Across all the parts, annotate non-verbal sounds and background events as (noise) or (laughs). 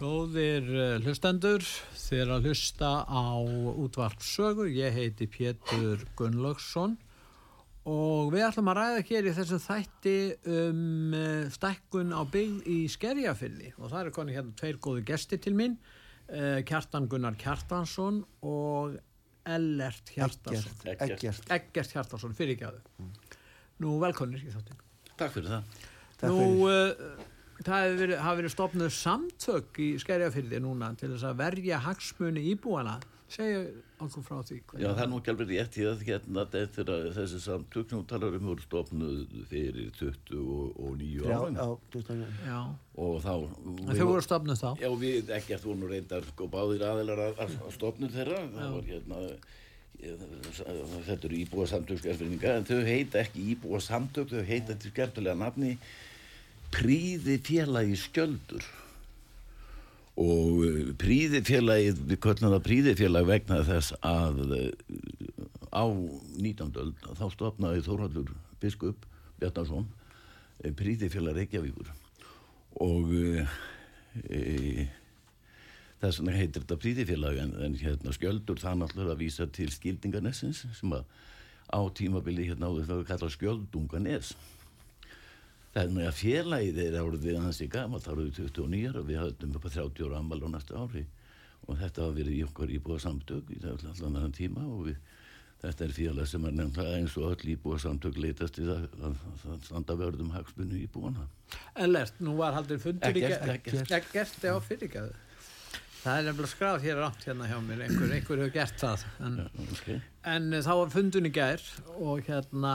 Góðir eh, hlustendur, þér að hlusta á útvarpsögur. Ég heiti Pétur Gunnlaugsson og við ætlum að ræða hér í þessum þætti um eh, stækkun á byggð í Skerjafyrði og það eru koni hérna tveir góði gesti til mín, eh, Kjartan Gunnar Kjartansson og Ellert Hjartansson. Ekkert. Eggert Hjartansson, fyrirgjáðu. Nú velkonir í þáttin. Takk fyrir það. Takk Nú, fyrir. uh, það hefur verið, verið stopnuð samtök í Skerjafyrði núna til þess að verja hagsmuni íbúana. Segja okkur frá því. Já, það er nú ekki alveg rétt í að hérna eftir að þessi samtök sem þú talar um voru stopnuð fyrir 29 Já, árum já, 29. Já, og þá þau voru stopnuð þá. Já, við ekkert voru nú reyndar sko báðir aðilar að, að, stopnum þeirra það var hérna þetta eru íbúa samtökskerfinninga en þau heita ekki íbúa samtök þau heita til skemmtilega nafni Príði félagi skjöldur og eh, príði félagið við köllum það príði félag vegna þess að eh, á 19. öld þá stopnaði Þórhaldur biskup Bjarnarsson príði félag Reykjavíkur og e, þess vegna heitir þetta príðifélag en, en hérna skjöldur það náttúrulega vísa til skildinganessins sem að á tímabili hérna áður það að kalla skjöldunganes þannig að félagið er árið hansi gamalt árið 29 og við höfðum upp á 30 ára ammal á næsta ári og þetta hafa verið í okkar íbúa samtök í allan annan tíma og við Þetta er félag sem er nefnilega eins og öll íbúa samtök leitast í það að, að standa vörðum hagspunni íbúana. Ellert, nú var haldin fundur í gerð. Eggert, já, fyrirgjáðu. Það er nefnilega skráð hér átt hérna hjá mér, einhver, einhver hefur gert það. En, Okay. en þá var fundun í gær og hérna,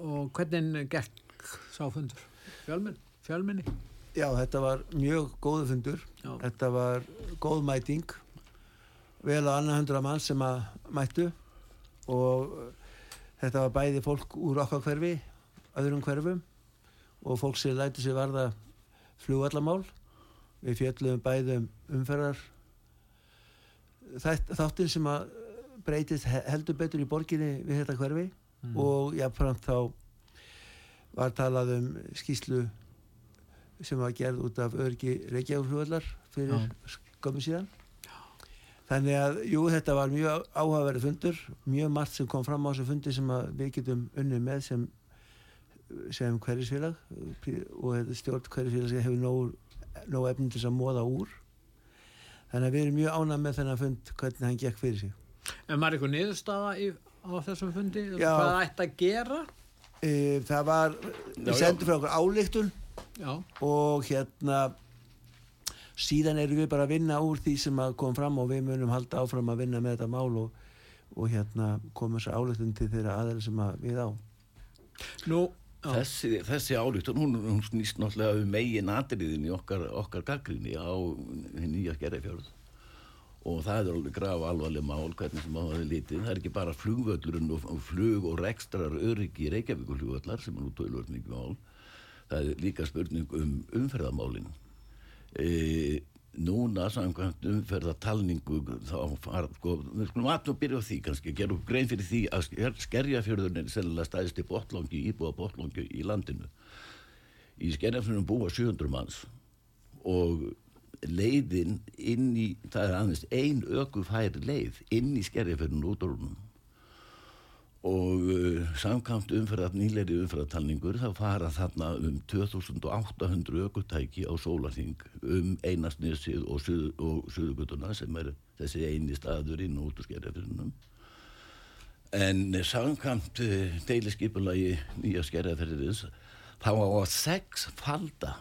og hvernig gekk sá fundur? Fjölmenn, fjölmenni? Já, þetta var mjög góðu fundur. Já. Þetta var góð mæting. Vel á annar hundra mann sem að mættu og þetta var bæði fólk úr okkar hverfi, öðrum hverfum og fólk sem læti sig varða flugvallamál. Við fjöllum bæði um umferðar þáttinn sem að breytist he- heldur betur í borginni við þetta hverfi og jáfnframt þá var talað um skýslu sem var gerð út af örgi Reykjavík fyrir Já. skömmu síðan þannig að, jú, þetta var mjög áhugaverið fundur, mjög margt sem kom fram á þessu fundi sem við getum unnið með sem, sem hverjusfélag og stjórn hverjusfélag sem hefur nóg, nóg efnum til að móða úr þannig að við erum mjög ánað með þennan fund hvernig hann gekk fyrir sig En var eitthvað niðurstaða í, á þessum fundi? Já. Hvað ætti að gera? E, það var, við sendum frá okkur áleiktun Já, og hérna síðan erum við bara að vinna úr því sem að kom fram og við munum halda áfram að vinna með þetta mál og, og hérna koma þessar áleiktun til þeirra aðeins sem að við á. Nú, já, Þessi, þessi álíktun, hún, hún snýst náttúrulega um megin atriðin í okkar, okkar gaggrinni á nýja skerðafjörð og það er alveg graf alvarleg mál hvernig sem á það er litið. Það er ekki bara flugvöllurinn og, flug og rekstrar öryggi í Reykjavík og flugvöllar sem er nú tölvöld mikið mál. Það er líka spurning um umferðamálin. E, núna samkvæmt umferðatalningu þá fara, sko, við skulum aðnum byrja á því kannski, gera upp grein fyrir því að sker, skerjafjörðun er sennilega stæðist í botlangi, íbúa botlangi í landinu. Í skerjafjörðunum búa 700 manns og leiðin inn í, það er aðeins ein ökufæri leið inn í skerjafjörðun út úr húnum og uh, samkvæmt umferðat nýleiri umferðatalningur þá fara þarna um 2800 ökutæki á sólarþing um einastnesið og, suð, og suðugutuna sem er þessi eini staður inn út úr skerjafjörðunum en samkvæmt uh, deiliskypulagi nýja skerjafjörðins þá á að sex falda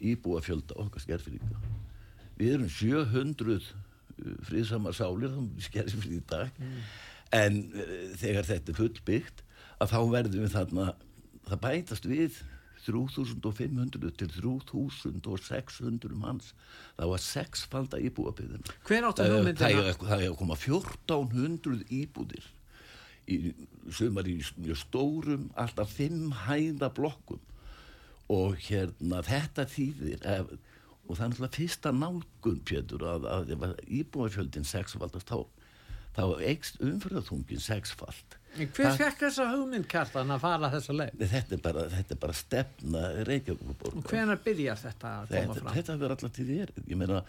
íbúa fjölda okkar skerfyrringa við erum 700 uh, friðsamar sálir þá skerfum við í dag. En uh, þegar þetta er fullbyggt að þá verðum við þarna það bætast við 3500 til 3600 manns. Það var sexfalda íbúabiðin Hver áttu það, er- að koma 1400 íbúðir í sumar í mjög stórum alltaf fimm hæða blokkum og hérna þetta þýðir ef, og það er náttúrulega fyrsta nálgun Pétur að, að að íbúafjöldin sexfaldast þá þá eikst umfyrðaþungin sexfald Hver fekk þessa hugmynd Kjartan að fara þessa leið? þetta er bara, þetta er bara stefna Reykjavíkuborg Og hvenar byrjar þetta að koma fram? þetta verður alltaf til þér ég meina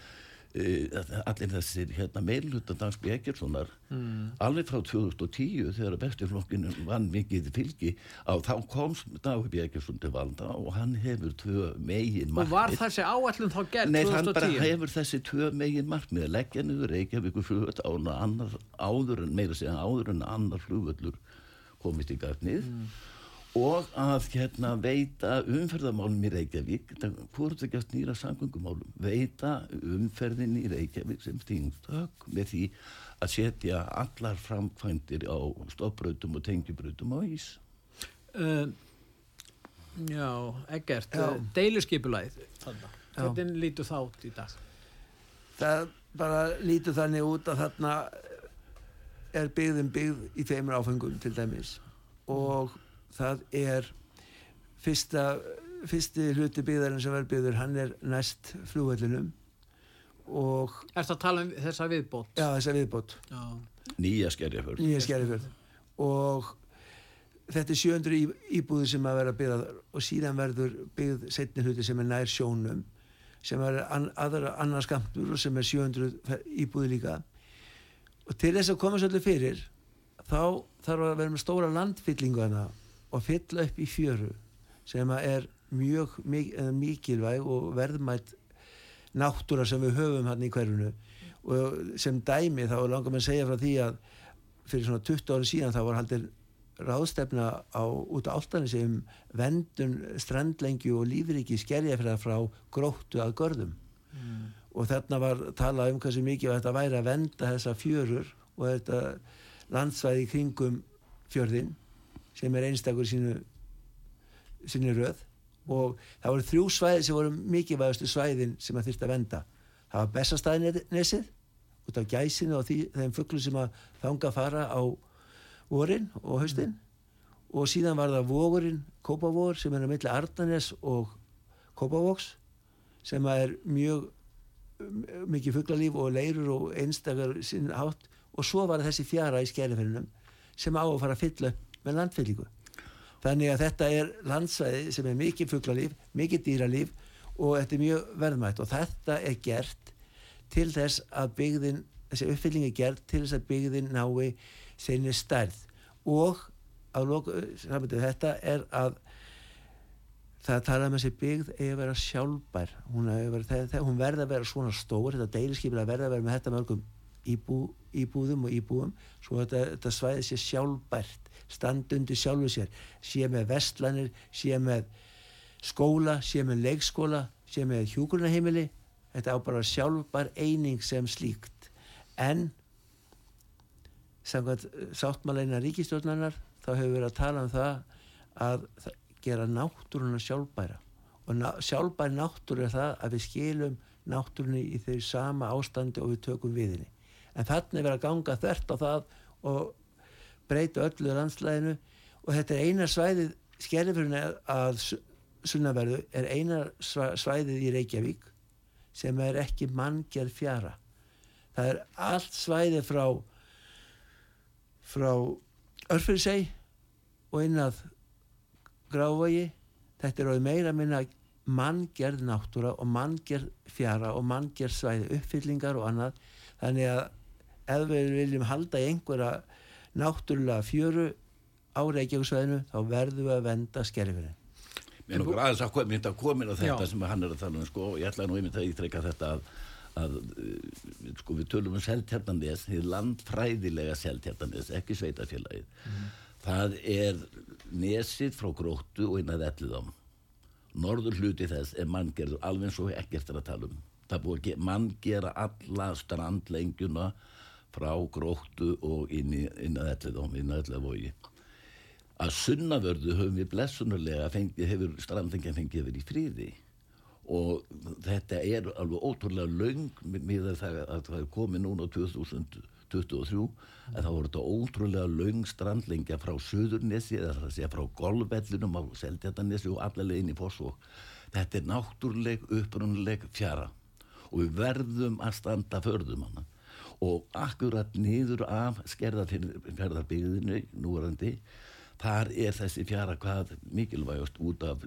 allir þessir hérna, meilhuta Dansby Eggertssonar Mm. alveg frá 2010 þegar besturflokkinu vann mikið fylgi á þá komst Dansby Eggertsson til valda og hann hefur tvö megin Og var þessi áætlun þá gerð Nei, hann bara 2010? hefur þessi tvö megin markmið að leggja niður Reykjavíkur flugvöld áður en meira segja áður en annar flugvöllur komist í gagnið og að hérna veita umferðamálum í Reykjavík hvort ekki að snýra samgöngumálum veita umferðin í Reykjavík sem stingstök með því að setja allar framkvæmdir á stopprautum og tengjubrautum á ís Uh, já, Eggert, Já. uh, deiluskipulæð Hvernig lítur það út í dag? það bara lítur þannig út að þarna er byggðin byggð í tveimur áfengum til dæmis og það er fyrsta fyrsti hluti byggðarinn sem verður byggður hann er næst flugvellinum og Er það að tala um þessa viðbót? já þess að viðbót. Já. nýja skerjaförð nýja skerifjörð og þetta er 700 í- íbúðir sem að vera byggðar og síðan verður byggð setni hluti sem er nær sjónum sem er an, aðra, annar skamtur og sem er 700 fe- íbúðir líka. Og til þess að koma svolítið fyrir þá þarf að vera með stóra landfyllingu hana og fylla upp í fjöru sem er mjög eh, mikilvæg og verðmætt náttúra sem við höfum hann í hverjunu og sem dæmi þá langar maður að segja frá því að fyrir svona 20 ári síðan þá var haldið ráðstefna á, út á áltanissi um vendun strandlengju og lífriki skerjafræða frá gróttu að görðum. Og þarna var talað um hversu mikið þetta væri að venda þessa fjörur og þetta landsvæði kringum fjörðin sem er einstakur sínu sinni röð. Og það voru þrjú svæði sem voru mikilvægastu svæðin sem að þyrst að venda það var Bessastæðinesið út af gæsinu og því, þeim fugglu sem að þanga fara á vorin og haustin. Og síðan var það vogurinn Kópavógur sem er að milli Ardanes og Kópavóks sem að er mjög mikið fugglalíf og leirur og einstakar sinn hátt. Og svo var þessi fjara í skeriferinum sem á að fara að fylla upp með landfyllingu. Þannig að þetta er landsvæði sem er mikið fugglalíf, mikið dýralíf og þetta er mjög verðmætt og þetta er gert til þess að byggðin, þessi uppfylling er gert til þess að byggðin nái sinni stærð. Og loka, samvættu þetta er að það tala um þessi byggð að vera sjálfbær. Hún, vera, það, hún verði að vera svona stór þetta deiliskeipil að verði að vera með þetta mörgum íbú, íbúðum og íbúum svo þetta, þetta svæði sé sjálfbært standundi sjálfu sér sé með vestlanir, sé með skóla, sé með leikskóla sé með hjúgrunarheimili þetta á bara sjálfbær eining sem slíkt. En samkvæmt sáttmáleina ríkistjórnarinnar þá hefur verið að tala um það að gera náttúruna sjálfbæra. Og ná, sjálfbæri náttúru er það að við skilum náttúrunni í þeir sama ástandi og við tökum við henni en þannig er verið að ganga þvert á það og breyta öllu landslæðinu og þetta er eina svæðið skerðifurinn að sunnaverðu er eina svæðið í Reykjavík sem er ekki manngjörð fjara. Það er allt svæðið frá frá Örfyrsei og inn að Grávogi. Þetta er orðið meira að minna manngerð náttúra og manngerð fjara og manngerð svæði uppfyllingar og annað. Þannig að ef við viljum halda í einhverja náttúrulega fjöru á Reykjavíksvæðinu þá verðum við að venda skerfinu Mér er nokkur aðeins að koma, að komin á þetta Já. sem hann er að tala um sko, og ég ætlaði nú einmitt að ítrekka þetta að, að uh, sko, við tölum um seltjarnanes, því landfræðilega seltjarnanes, ekki sveitafélagið það er nesið frá gróttu og inn að ellidám norður hluti þess er manngerður alveg eins og ekkert er að tala um. Það búið að ge- manngera alla strandlengjuna frá gróttu og inn, í, inn að ellið inn að ellið vogi að sunnavörðu höfum við blessunulega fengið, hefur strandengja fengið verið í fríði og þetta er alveg ótrúlega laung með það að það er komið núna á 2023 en þá voru þetta ótrúlega laung strandlengja frá Suðurnessi eða það sé frá golvvellinum á Seldjartanesi og allavega inn í Fossvók þetta er náttúruleg, upprunnuleg fjara. Og við verðum að standa förðum hana og akkurat niður af skerðarferðarbyggðinu núrandi þar er þessi fjara hvað mikilvægast út af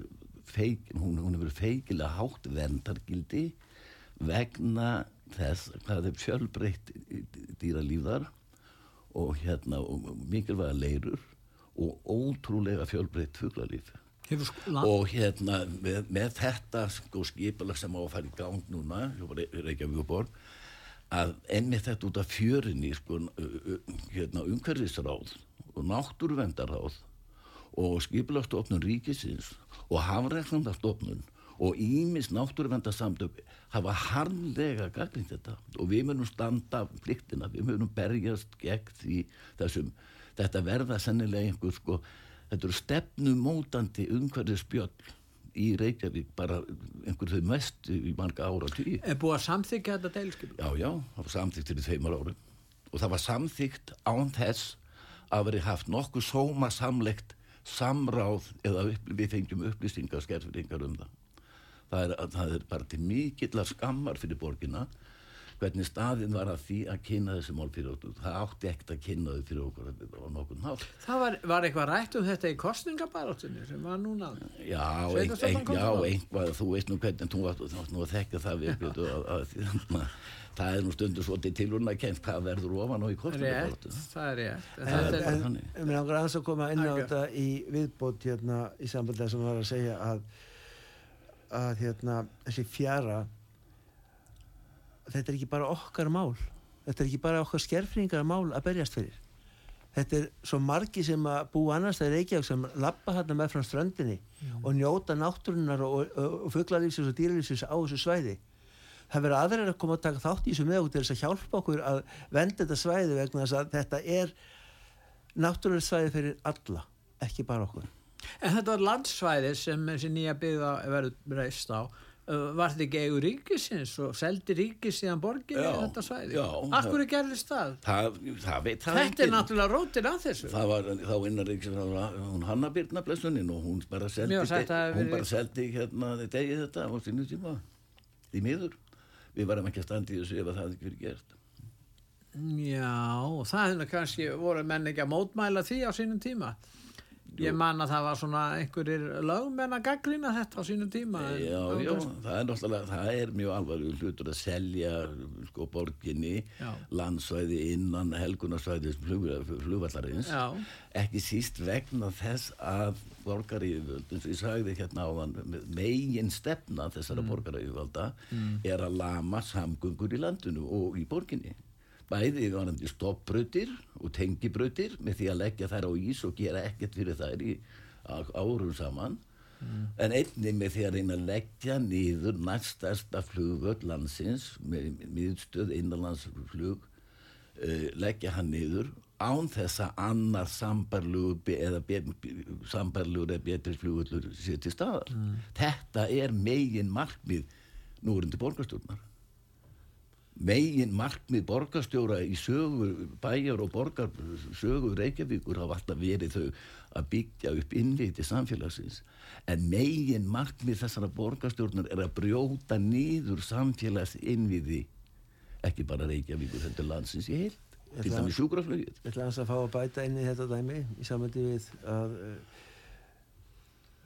feik, hún, hún hefur feikilega hátt vendargildi vegna þess hvað er fjölbreytt dýralíðar og hérna og mikilvæga leirur og ótrúlega fjölbreytt fuglalíf. Og hérna með, með þetta sko skipilag sem á að fara í gang núna Reykjavíkuborg að ennið þetta út af fjörinni sko hérna umhverfisráð og náttúruvendaráð og skipilagstofnun ríkisins og hafræknandastofnun og Ímis náttúruvendasamtök hafa harnlega gaglind þetta. Og við munum standa pliktina, við munum berjast gegn því þessum, þetta verða sennilega einhver sko, þetta eru stefnumótandi umhverfið spjöll í Reykjavík bara einhver þau mest í marga ára tíu. Er búið að samþykja þetta deilskip? Já, já, það var samþykt til þeimar árum og það var samþykt án þess að veri haft nokkuð sóma samlegt samráð eða upp, við fengjum upplýsingar skerfingar um það. Það er, það er bara til mikill að skammar fyrir borgina hvernig staðin var að því að kynna þessi mál fyrir okkur. Það átti ekkert að kynna þau fyrir okkur á nokkur nátt. Það var, var eitthvað rætt um þetta í kostningabarátunni sem var núna? Já, ein, ein, já einhvað, þú veist nú hvernig þú átt nú að þekka það við að, að, að, það er nú stundur svolítið tilurna að kemst hvað verður ofan á í kostningabarátunni. Það er rétt. En, en, en, en mér langar aðeins að koma inn á þetta í viðbót hérna í samband þess að maður var að segja að að hérna þessi fjara þetta er ekki bara okkar mál. Þetta er ekki bara okkar skerfringar mál að berjast fyrir. Þetta er svo margi sem að bú annars það er Reykjavík sem lappa hérna með frá strandinni mm. og njóta náttúrunar og, og, og fugglarlífsins og dýrlífsins á þessu svæði. Það verður aðrir að koma að taka þátt í þessu með okkur til þess að hjálpa okkur að venda þetta svæði vegna þess að þetta er náttúrulega svæði fyrir alla ekki bara okkur. En þetta landsvæði sem þessi nýja byggða verður reist á var þetta ekki eigur ríkisins og seldi ríkis síðan borginni Já, þetta svæði af hverju gerðist það? Það, það veit það þetta er enginn. náttúrulega rótin að þessu Það var þá innan ríkisins, hún Hanna Birna blessunin og hún bara seldi, að hún bara seldi hérna degi þetta á sínu tíma í miður. Við varum ekki að standa í þessu ef að það hefði ekki verið gert. já, það hefði kannski voru menn ekki að mótmæla því á sínum tíma ég man að það var svona einhverjir lögmenn að gaggrina þetta á sínum tíma en- Já, já, það er náttúrulega, það er mjög alvarlega hlutur að selja sko borginni, Já. landsvæði innan helgunarsvæðis flug, flugvallarins, Já. ekki síst vegna þess að borgaríðvöld, eins og ég sagði hérna áðan, megin stefna þessara mm. borgaríðvölda er að lama samgöngur í landinu og í borginni. Bæði varandi stoppbrautir og tengibrautir með því að leggja þær á ís og gera ekkert fyrir þær í árum saman. En einnig með því að reyna að leggja niður næstasta flugvöld landsins með miðstöð innanlandsflug uh, leggja hann niður án þess að annar sambarlugur eða sambarlugur eða betri flugvöllur sé til staðar. Þetta er megin markmið núrundi borgarstjórnar megin markmið borgarstjóra í sögu bæjar og borgar sögu Reykjavíkur hafa alltaf verið þau að byggja upp innviti samfélagsins. En megin markmið þessara borgarstjórnar er að brjóta niður samfélags innviti ekki bara Reykjavíkur þetta landsins í heilt til dæmis sjúkraflugið. Ég ætla að fá að bæta inn í þetta dæmi í samvændi við að uh,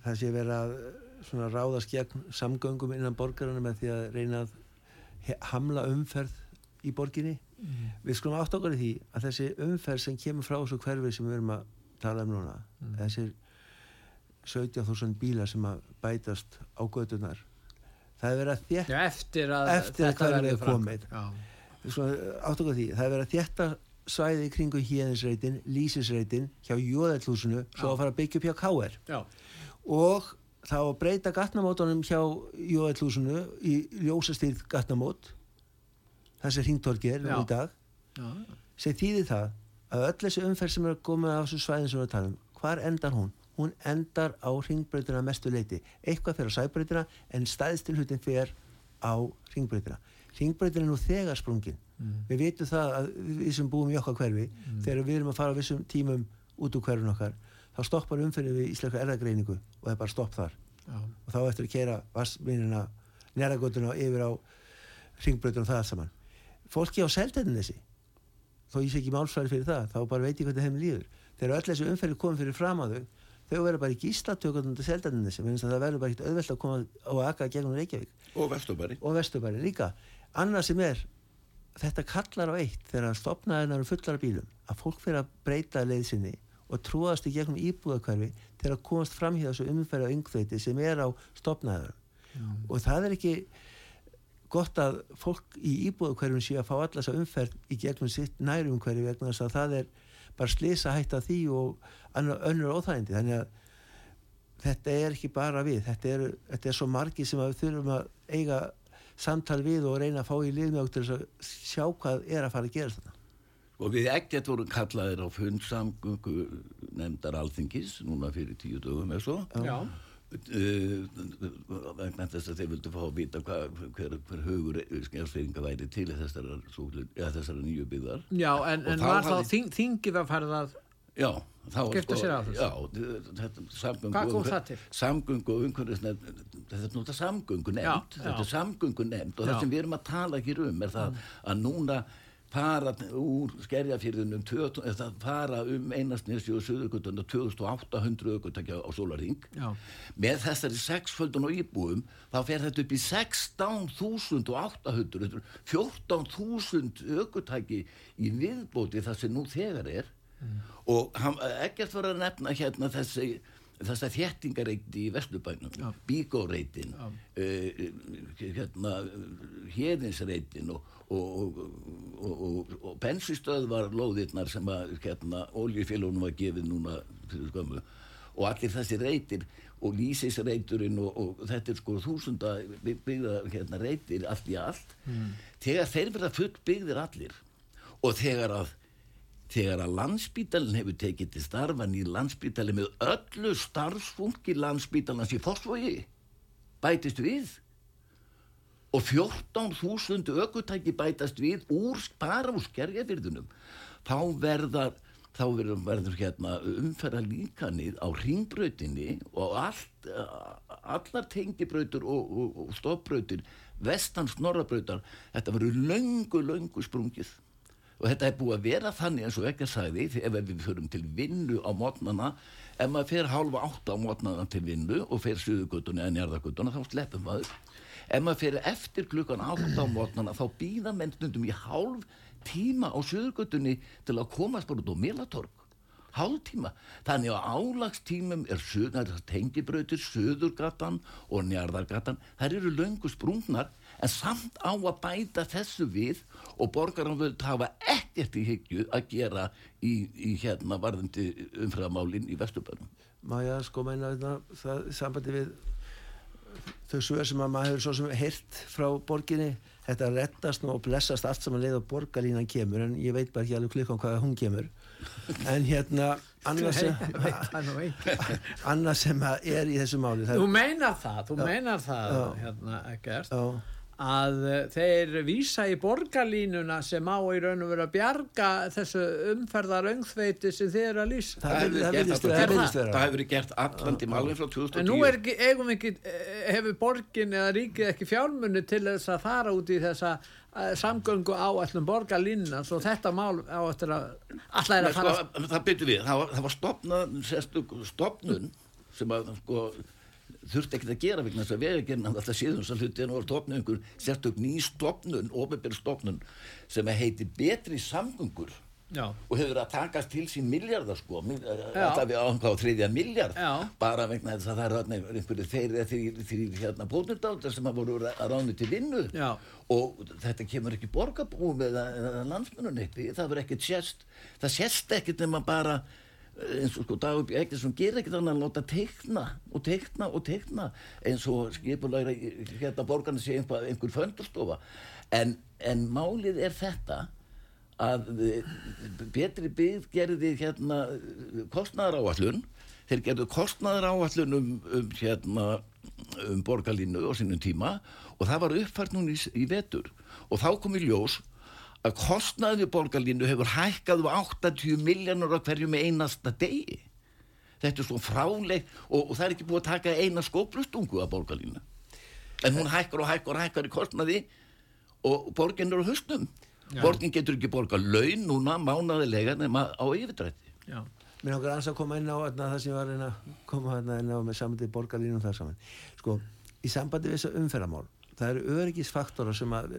það sé vera að uh, svona ráðast gegn samgöngum innan borgarana með því að reyna að hamla umferð í borginni. Við skulum átt okkar í því að þessi umferð sem kemur frá þessu hverfi sem við erum að tala um núna, þessir 17.000 bílar sem að bætast á gödunar, það er verið að þétt Já, eftir að Eftir að þetta hverfið er komið. Já. Svona, átt okkur á því, það er verið að þétta svæði í kringu híðinsreitin, lýsisreitin hjá Jóðallhúsinu, svo að fara að byggja upp hjá KR Já. og þá að breyta gatnamótunum hjá Jóðallhúsinu í ljósastýrð gatnamót þessi hringtorki er Já. í dag Já. sem þýðir það að öll þessi umferð sem er að koma á þessu svæðin sem við erum að tala um, hvar endar hún? Hún endar á ringbreytina mestu leiti. Eitthvað fyrir á sæbreytina en staðstilhutin fyrir á ringbreytina. Ringbreytina er nú þegar sprungin. Við vitum það að við sem búum í okkar hverfi, þegar við erum að fara á vissum tímum út úr hverfun okkar, þá stoppar umferðin við íslenska erðagreiningu og það er bara stopp þar. Já. Og þá eftir að kera vassminina, næragötuna yfir á ringbreytina og það saman. Fólki á seldenin þessi, þó ég sé ekki málsværi fyrir það, þá bara veit ég hvernig þeim líður. Þegar öll þessi umferði komið fyrir fram að þau, þau verður bara í gíslatökundum til menn það verður bara ekkert auðvelt að koma á að akka gegnum Reykjavík og Vesturbæri og Vesturbæri líka. Annað sem er, þetta kallar á eitt þegar stopnaðina eru fullar af bílum, að fólk fyrir að breyta leið sinni og trúast í gegnum íbúðakverfi til að komast fram hjá þessu umferði á yngþveiti sem er á stopnaðurum og það er ekki gott að fólk í íbúðakverfum sé að fá allar þessa umferð í gegnum sitt nærum hverfi vegna þess að það er bara slisa hætt af því og önnur óþægindi. Þannig að þetta er ekki bara við. Þetta er, þetta er svo margi sem að við þurfum að eiga samtal við og reyna að fá í liðmjög til að sjá hvað er að fara að gera þetta og við ekkert vorum kallaðir á fundsamgöngu nefndar alþingis núna fyrir tíu dögum eða svo Já. Uh, vegna þess að þeir vildu fá að vita hva, hver, hver hugur skjálfsveiringa væri til þessara, ja, þessara nýju byggðar Já, en, en var þá hafði- þing, þingið að fara það Já, þá var Skipta sér af þessu? Já, þetta samgöngu Hvað kom það til? Samgöngu og umhverfisnefnd þetta er náttúrulega samgöngu nefnd Já, þetta já. er samgöngu nefnd og Já. það sem við erum að tala hér um er það að núna fara úr skerjafyrðunum eða fara um einastnesi og söðugutuna 2800 aukutækja á sólarring Já. með þessari sexföldun og íbúum þá fer þetta upp í 16.800 14.000 aukutæki í viðbóti það sem nú þegar er. Og hann, ekkert var að nefna hérna þessi þessa þéttingareiti í Vesturbænum bígóreitin uh, hérna hérðinsreitin og, og, og, og, og bensistöð var lóðirnar sem að hérna oljufélunum var gefið núna fyrir skömmu. Og allir þessi reitir og lýsisreiturinn og, og þetta er sko þúsunda byggða hérna reitir allt í allt. Þegar þeir verða full byggðir allir og þegar að þegar að landsbítalinn hefur tekið til starfan í landsbítalinn með öllu starfsfólki landsbítalans í fósfogi bætist við og 14.000 ökutæki bætast við úr bara úr skerjafyrðunum þá verðar þá verður, hérna umferða líkanið á ringbrautinni og allt, allar tengibrautur og, og, og stofbrautir vestan snorrabrautar þetta verður löngu, löngu sprungið. Og þetta er búið að vera þannig eins og ekki að sagði ef við förum til vinnu á mótnana ef maður fer hálfa átta á mótnana til vinnu og fer suðugutunni eða njarðagutuna þá sleppum maður ef maður fer eftir klukkan átta á mótnana þá býða menn stundum í hálf tíma á suðugutunni til að komast bara út á Melatorg. Hálftíma, þannig að álagstímum er tengibrautir söðurgatan og njarðargatan. Þær eru löngu sprungnar en samt á að bæta þessu við og borgaranvöld hafa ekkert í hyggju að gera í, í hérna varðandi umfraðamálin í Vesturbænum. Má ég að sko meina þetta, sambandi við þau svör sem að maður hefur svo sem heyrt frá borginni þetta rettast nú og blessast allt sem að leið á borgarlínan kemur en ég veit bara ekki alveg klukkan hvað hún kemur. En hérna annað sem, annað sem að er í þessu máli það Þú meinar það, þú meinar það hérna ekkert já, að eh, þeir vísa í borgarlínuna sem á í raun og veru að bjarga þessu umferðar öngþveiti sem þeir eru að lýsa. Það, hefur vera- vera verið gert allan tíma alveg frá 2010 En nú er ekki, eigum ekki, eh, hefur borgin eða ríkið ekki fjármunni til þess að fara út í þessa uh, samgöngu áallum borgarlínuna svo þetta mál á eftir að alltaf er að fara sko, það byrju við, það var, það var sérstök stopnun sem að sko, þurfti ekkert að gera vegna þess að vegagerinn hann alltaf síðan sem hluti en var stopnað einhver sérstök ný stopnun, ofinbjörn stopnun sem heiti betri samgöngur Já, og hefur að takast til sín miljardar sko, alltaf við áhengi á þriðja miljard Já. bara vegna þess að það er einhverju þeir eða þrýr þrýr hérna pótnundaldar sem að voru að ránu til vinnu Já. og þetta kemur ekki borgarbúum eða, eða landsmennun eitt það verður ekkert sérst það sérst ekkert nema bara eins og sko Dagur sem gerir ekkert annað en láta teikna og teikna og teikna eins og skipulegra hérna borgarna sé einhver, einhver föndarstofa. En, en málið er þetta að eh, betri byggð gerði hérna kostnæðar áallun þeir gerðu kostnæðar áallun um, um hérna um borgarlínu á sínum tíma og það var uppfært núna í, í vetur. Og þá kom í ljós að kostnæði borgarlínu hefur hækkað um 80 miljónur á hverju með einasta degi. Þetta er svo fráleg og, og það er ekki búið að taka eina skóplustungu af borgarlínu. En hún hækkar og hækkar og hækkar í kostnæði og borgin er á höstum borgin getur ekki borga laun núna mánaðilega nema á yfirdrætti. Já. Mér ans að koma inn á þarna, það sem var að reyna að koma inn á með samandi borgarlínum þar saman. Sko, í sambandi við þessu umferðamál, það eru öryggisfaktora sem að,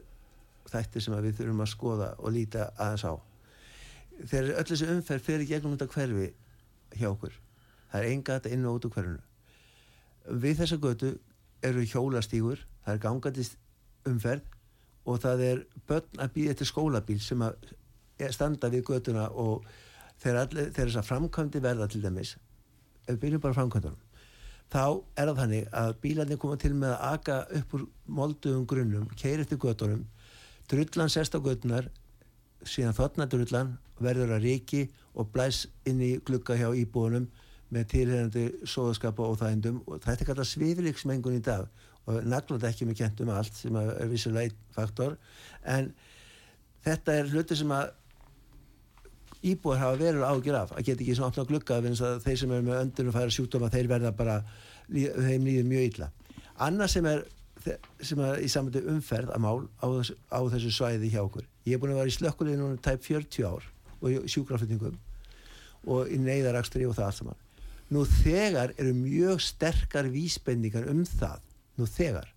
þættir sem við þurfum að skoða og líta aðeins á. Þegar öll þessu umferð fyrir gegnum þetta hverfi hjá okkur, það er enga þetta inn og út úr hverfinu. Við þessa götu eru hjólastígur, það er gangandist umferð og það er börn að býða til skólabíl sem að standa við götuna og þegar, þess að framkvæmdi verða til dæmis ef við byrjum bara framkvæmdunum þá er það þannig að bílarnir koma til með að aka upp úr moldugum grunnum, keiri eftir göttunum drullan sest á göttunar síðan þotna drullan verður að ríki og blæs inn í glugga hjá íbúunum með tilherandi sóðskapa og þægindum. Og þetta er kallað svifiliksmengun í dag og naglat ekki með kentum allt sem er vissulega einn faktor. En þetta er hluti sem að íbúar hafa verið ágjur af að geta ekki svona opna glugga að þeir sem eru með öndunum færa sjúkdóma þeir verða bara, þeim líður mjög illa. Annað sem er sem er í samöndu umferð að mál á þessu, á þessu svæði hjá okkur. Ég er búin að vera í slökkulegi núna tæp 40 ár og sjúkraflutningum og í neyðarakstri og það allt saman. Nú þegar eru mjög sterkar vísbendingar um það nú þegar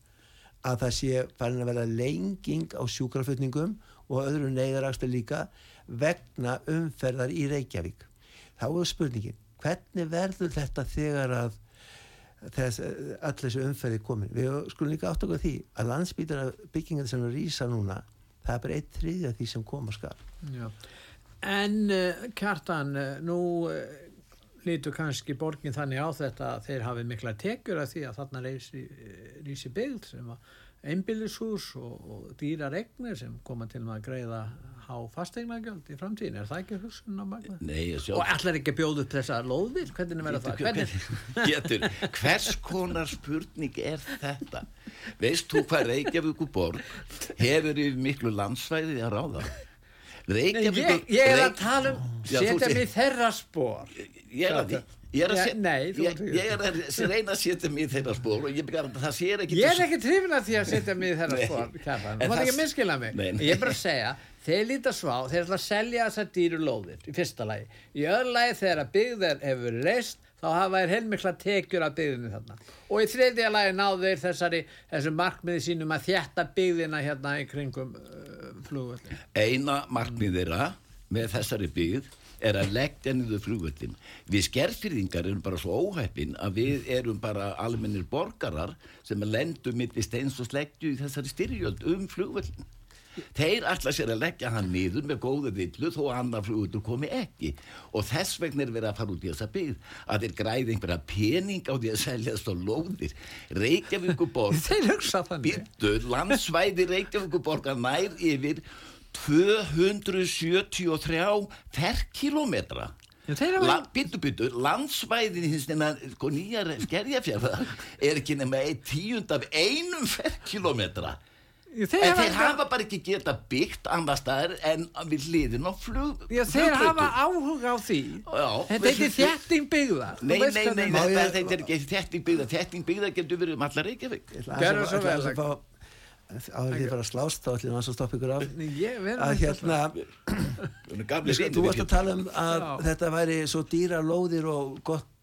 að það sé farin að vera lenging á sjúkraflutningum og öðru neyðarakstri líka vegna umferðar í Reykjavík. Þá er spurningin hvernig verður þetta þegar að þess, all þessu umferði komin við skulum líka átt okkur því að landsbítara byggingar sem rýsa núna það er bara eitt þriðja því sem koma skal Já. en uh, Kjartan uh, nú uh, lítur kannski borgin þannig á þetta að þeir hafi mikla tekjur af því að þarna reysi byggð sem að einbillishús og, og dýrar egnir sem koma til að greiða á fastegnagjöld í framtíðin, er það ekki hugsun á magna? Nei, sjálf... Og allar ekki að bjóða upp þessar lóðir, hvernig verður það? Hvernig? Getur, hvers konar spurning er þetta? Veist þú hvað Reykjavík borg hefur yfir miklu landsvæði að ráða? Reykjavík Nei, ég, ég er að tala um, setja mig þeirra spór. Ég er að því. Ég er að, ja, nei, ég, ég er að reyna að setja mig í þeirra spór og ég byrjar að það sér ekki Ég er ekki trifin að því að setja mig í þeirra spór þú mátt ekki minnskila mig. Nei, nei. Ég er bara að segja, þeir líta svá þeir ætla að selja þessar dýru lóðir í fyrsta lagi, í öðru lagi þegar byggðar hefur reist, þá hafa þeir heilmikla tekjur af byggðinu þarna. Og í þriðja lagi náðu þeir þessari þessu markmiði sínum að þjætta byggðina hérna í kringum uh, flugvöldin Eina markmiðira með þessari byggð er að leggja niður flugvöldin við skerfyrðingar erum bara svo óhæppin að við erum bara almennir borgarar sem er lendum mitt í steins og sleggju í þessari styrjöld um flugvöldin þeir ætla sér að leggja hann niður með góðu villu þó að annar flugvöldur komi ekki. Og þess vegna er verið að fara út í þessa byggð að þeir græði einhverja pening á því að selja þess að lóðir Reykjavíkuborg (laughs) byttu landsvæði Reykjavíkuborgar nær yfir 273 ferkilometra La, byttu byttu, landsvæðin hins nema sko, nýjar skerjafjörða er ekki nema ein tíund af einum ferkilometra Þeir, en hafa, þeir hafa bara ekki geta byggt annar staðar en við liðin á flug já, þeir hafa áhuga á því. Já, þetta er ekki þjætting byggða nei, nei, nei, nei þetta, er ekki þjætting byggða. Þjætting byggða getur verið um allar Reykjavík. Gerður svo vel á því að fara að slást þá ætlum við að stoppa ykkur af. Ég, að hérna. þú varst að tala um að já. þetta væri svo dýra lóðir og gott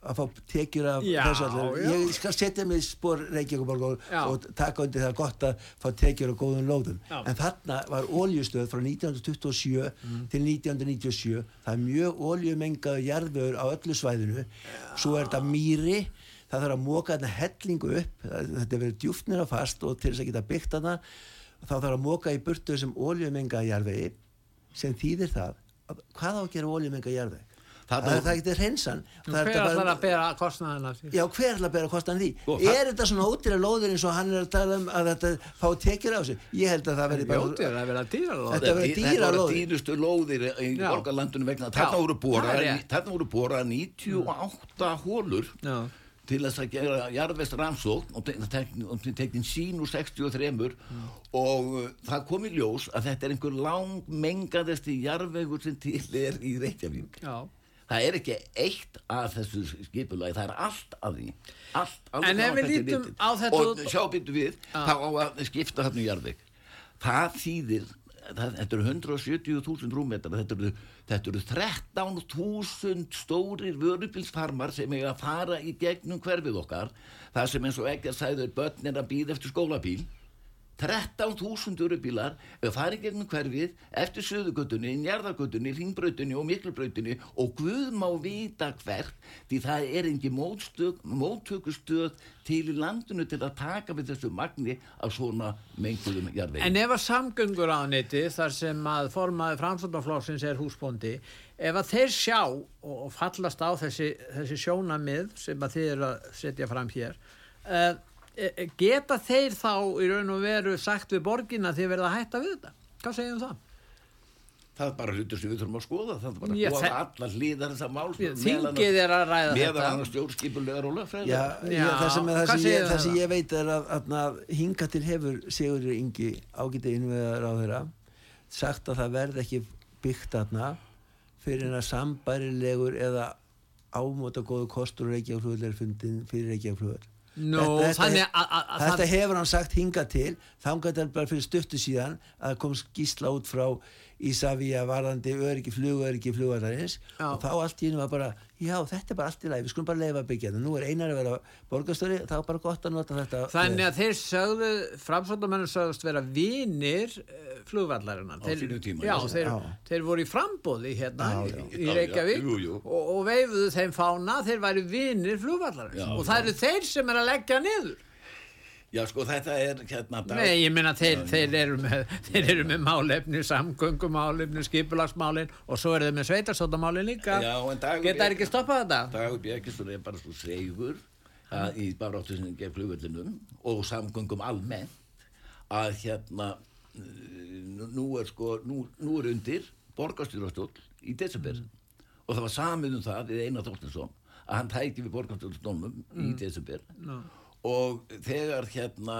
að fá tekjur af þessu allir ég skal setja mig spór Reykjavík og, og taka undir það gott að fá tekjur af góðum lóðum. Já. en þarna var óljustöð frá 1927 mm. til 1997 það er mjög óljumengað jarðvöður á öllu svæðinu. Svo er þetta mýri það þarf að móka þarna hellingu upp þetta verður djúftnir að fast og til þess að geta byggt þarna þá þarf að móka í burtu sem óljumenga jarðvegi sem þýðir það hvað á að gera óljumenga jarðveg það, Þarna- það getur hreinsan Það er Hver þetta ætlar bara- að bera kostnaðina því? Já, hver ætla að bera kostan því? Sko, það- er þetta svona ódýra lóðir eins og hann er að tala um að þetta fá tekjur á þessu? Ég held að það verði bara... Jótið að vera dýra Þetta lóð. verður Þetta dýrar voru lóðir. dýrustu lóðir í Já. borgarlandunum vegna þarna voru það borað rétt. þarna voru borað 98 hólur Já. Til þess að gera jarðvest rannsókn og te- tek- og teknin sín úr 63 og uh, það kom í ljós að þetta er einhver langmengaðasti jarðvegur sem til er í Reykjavík. Já. það er ekki eitt af þessu skipulagi, það er allt af því. Allt, alveg En ef við lítum á þetta og sjá byrju við, þá á að skipta þarna í jarðveg. Það þýðir það, þetta eru 170.000 rúmmetrar þetta eru, þetta eru 13.000 stórir vörubilsfarmar sem eiga að fara í gegnum hverfið okkar. Það sem eins og ekki að sæður börn er að býða eftir skólabíl 13.000 örubílar í gegnum hverfið eftir söðugötunni, njarðargötunni, ringbrautunni og miklubrautunni og Guð má vita hvert því það er mótstök, móttökustöð til í landinu til að taka við þessu magni af svona menguðum jarðvegi. En ef að samgöngur á neti þar sem að formaði framsóknarflokksins er húsbóndi ef að þeir sjá og, fallast á þessi, þessi sjónamið sem að að setja fram hér uh, geta þeir þá í raun og veru sagt við borgina að þið verða að hætta við þetta hvað segjum það? Það er bara hlutur sem við þurfum að skoða, það er bara að Já, skoða allar hlýðar þessa mál. Þingið er að ræða Meðan þetta hann stjórnskipulegar og Já, lögfræðilega. já, Já, það sem, það hvað sem, ég, það það sem ég veit er að, að, að hinga til hefur Sigurður Ingi ágæti innveðar á þeirra sagt að það verði ekki byggt þarna fyrir en að sambærilegur eða ámóta góðu kostur Reykjavík er fundin fyrir Reykjavík Nú, að þetta það- hefur hann sagt hinga til. Þangat er bara fyrir stuttu síðan að kom skísla út frá Ísafía varðandi öryggi flugöryggi flugvallarins Já. og þá allt í hennu var bara já þetta er bara allt í lagi, við skulum bara leifa byggja þetta nú er einar að vera borgastöri þá er bara gott að nota þetta Þannig að þeir sögðu, framsóknarmennir sögðust vera vinir uh, flugvallarinnar. Á sínum tíma, já, þeir, Já. þeir voru í frambóði hérna Já, í- já. í Já, já, Reykjavík jú, jú. Og, og veifuðu þeim fána, þeir væri vinir flugvallarins. Og það eru þeir sem er að leggja niður. Já, sko, þetta er hérna... dag- Nei, ég minna þeir, þeir, eru með, þeir eru með málefni, samgöngumálefni, skipulagsmálin og svo eru þeir með sveitastóttamálin líka. Já, en Dagur Geta Björk- ekki stoppað þetta? Dagur Björkisson er bara svo segur að, í baráttu sem gegn flugvöllinum og samgöngum almennt að hérna nú er sko nú, nú er undir borgarstjórastól í desember og það var samið um það við Einar Þorstinsson að hann tæki við borgarstjórastólnum í desember No. Og þegar hérna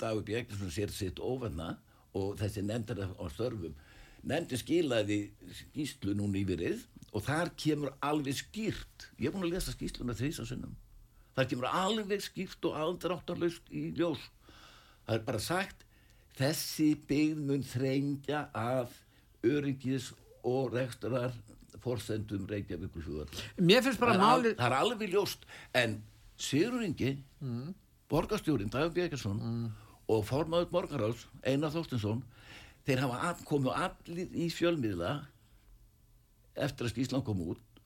Dagur Björkisson sér sitt ofenna og þessi nefndar á störfum nefndi skilaði skýslu núna yfirið og þar kemur alveg skýrt. Ég er búin að lesa skýsluna þrísasinnum þar kemur alveg skýrt og aldráttarlaust í ljós. Það er bara sagt þessi byggð mun þrengja af öryggis og rekstrar forsendum Reykjavíkur flugvallar Mér finnst bara máli... það er alveg ljóst en Sigur Ingi mm. borgarstjórin Dagur Björgarsson og formaður borgaráls Einar Þorstinsson þeir hafa komu allir í fjölmiðla eftir að skýslan kom út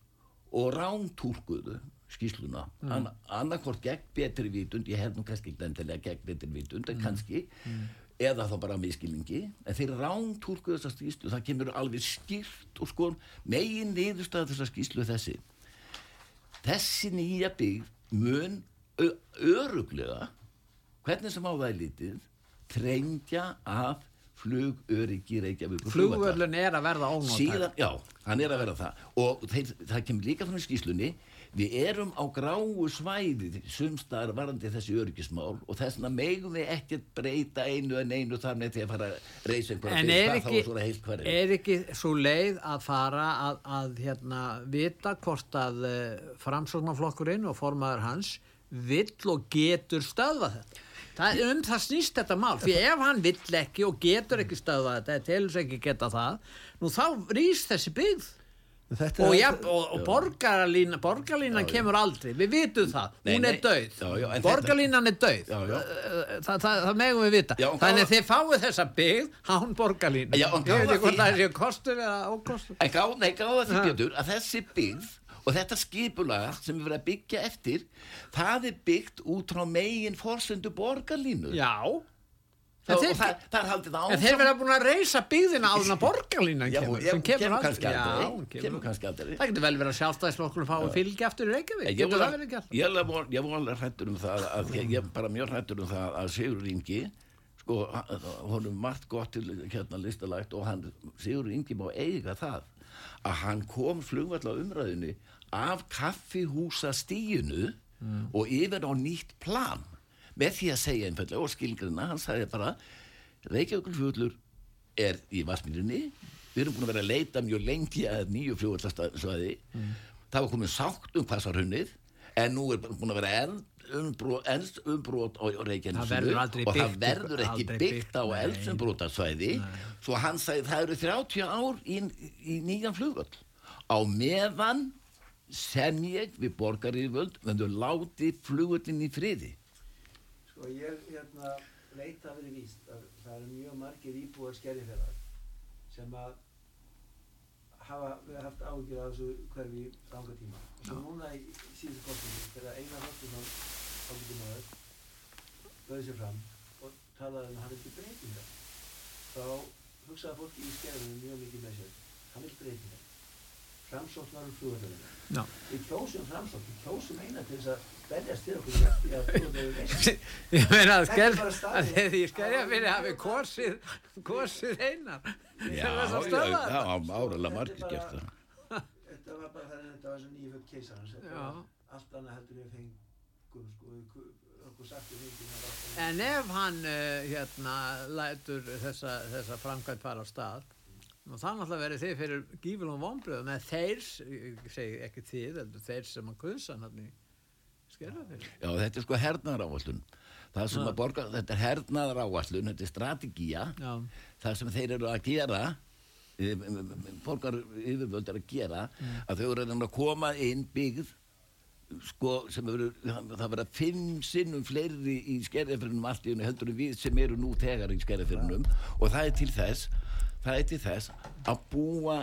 og rántúrkuðu skýsluna mm. annarkvort gegn betri vitund ég hef nú kannski ekki endilega gegn betri vitund en kannski eða þá bara miskilningi en þeir rántúrkuðu þessa skýslu það kemur alveg skýrt og sko megin niðurstaða þessa skýslu þessi þessi nýja byggð mun öruglega hvernig sem á það er lítið trengja af flugöryggi Reykjavík Flugvöllun er að verða ónótæð. síðan, já, hann er að vera það og þeir, það kemur líka frá skýslunni við erum á gráu svæði sumstaðar varandi þessi öryggismál og þess vegna megum við ekkert breyta einu en einu þar með því að fara að reysa einhverja En er ekki, er ekki svo leið að fara að, að hérna, vita hvort að uh, framsóknarflokkurinn og formaður hans vill og getur stöðvað þetta? Það, um það snýst þetta mál, því ef hann vill ekki og getur ekki stöðvað þetta, eða telur sig ekki geta það, nú þá rýs þessi byggð. Þetta Og, er- ja, og, og borgarlínan, borgarlínan kemur aldrei, við vitum það, Nei, hún er Já, já, en borgarlínan er döið, Já, já. Það, það, það megum við vita, Já, þannig að þið fáið þessa byggð, hán borgarlínu, Já, en ég veit ekki hvort það sé kostur eða ókostur. Nei, gáða því. Björn að þessi byggð og þetta skipulega sem við verðum að byggja eftir það er byggt út frá megin forsendu borgarlínu. Já, Og þeir- það, það er haldið áfram En þeir verða búin að reysa byggðina á þennan borgarlínan Já, kemur, sem kemur, kannski aldrei, hún. Það getur vel verið að sjálfstæðisflokkur fái fylgi aftur í Reykjavík. Ég var alveg hrættur um það að ég, ég bara mjög hrættur um það að Sigur Ingi sko, honum margt gott til hérna listalagt og hann, Sigur Ingi má eiga það að hann kom flugvall á umræðinu af kaffihúsa stíinu og yfir á nýtt plan með því að segja einfallega og skilgrina, hann sagði bara Reykjavíkur flugullur er í Vassmýrinni við erum búin að vera að leita mjög lengi að nýju flugvallarsvæði. Það var komin sátt um hvassarhunnið en nú er búin að vera elst umbrot á aldrei og það verður ekki byggt á nei. eldsumbrotasvæði svo hann sagði það eru 30 ár í, í nýjan flugvall á meðan sem ég við borgaríðvöld vendur láti flugvallin í friði Sko ég hérna veit að verið víst að það eru mjög margir íbúar skerjafélag sem að hafa við haft ágjör af þessu hverfi í ranga tíma. Og svo núna í síðustu kostningu þegar Einar Þorstinsson ágjörðumöður bauði sér fram og talaði um að hann vildi breytingar þá hugsaði fólki í skerjafélaginu mjög mikið með sér. Hann vil breytingar framsóknar um flugvöldunum Já. við kjósum framsókn, við kjósum eina til þess að berjast til okkur í að- að flugvöldunum veist. (laughs) Ég meina að, að þegar ég skerja fyrir hafi kosið, kosið einar. Já, að já, þetta. áralega margir gert það. Þetta var bara þannig að þetta var svo nýju fyrir keisarans var allt annað heldur við fengum sko, okkur sagt við fengum það. Var En ef hann uh, hérna lætur þessa, þessa framkvæmt fara á stað og það náttúrulega verið þið fyrir gífilum vonbröðum en þeir, ég segi ekki þið heldur þeir sem að kusa hann í skerja fyrir Já, þetta er sko hernaðar áallun það sem Já. að borga, þetta er hernaðar áallun þetta er strategía. Já, það sem þeir eru að gera eh, borgar yfirvöld er að gera að þau eru að koma inn byggð sko sem eru, það verða fimm sinnum fleiri í skerðafyrinum allt í hennu heldur við sem eru nú þegar í skerðafyrinum og það er til þess það er til þess að búa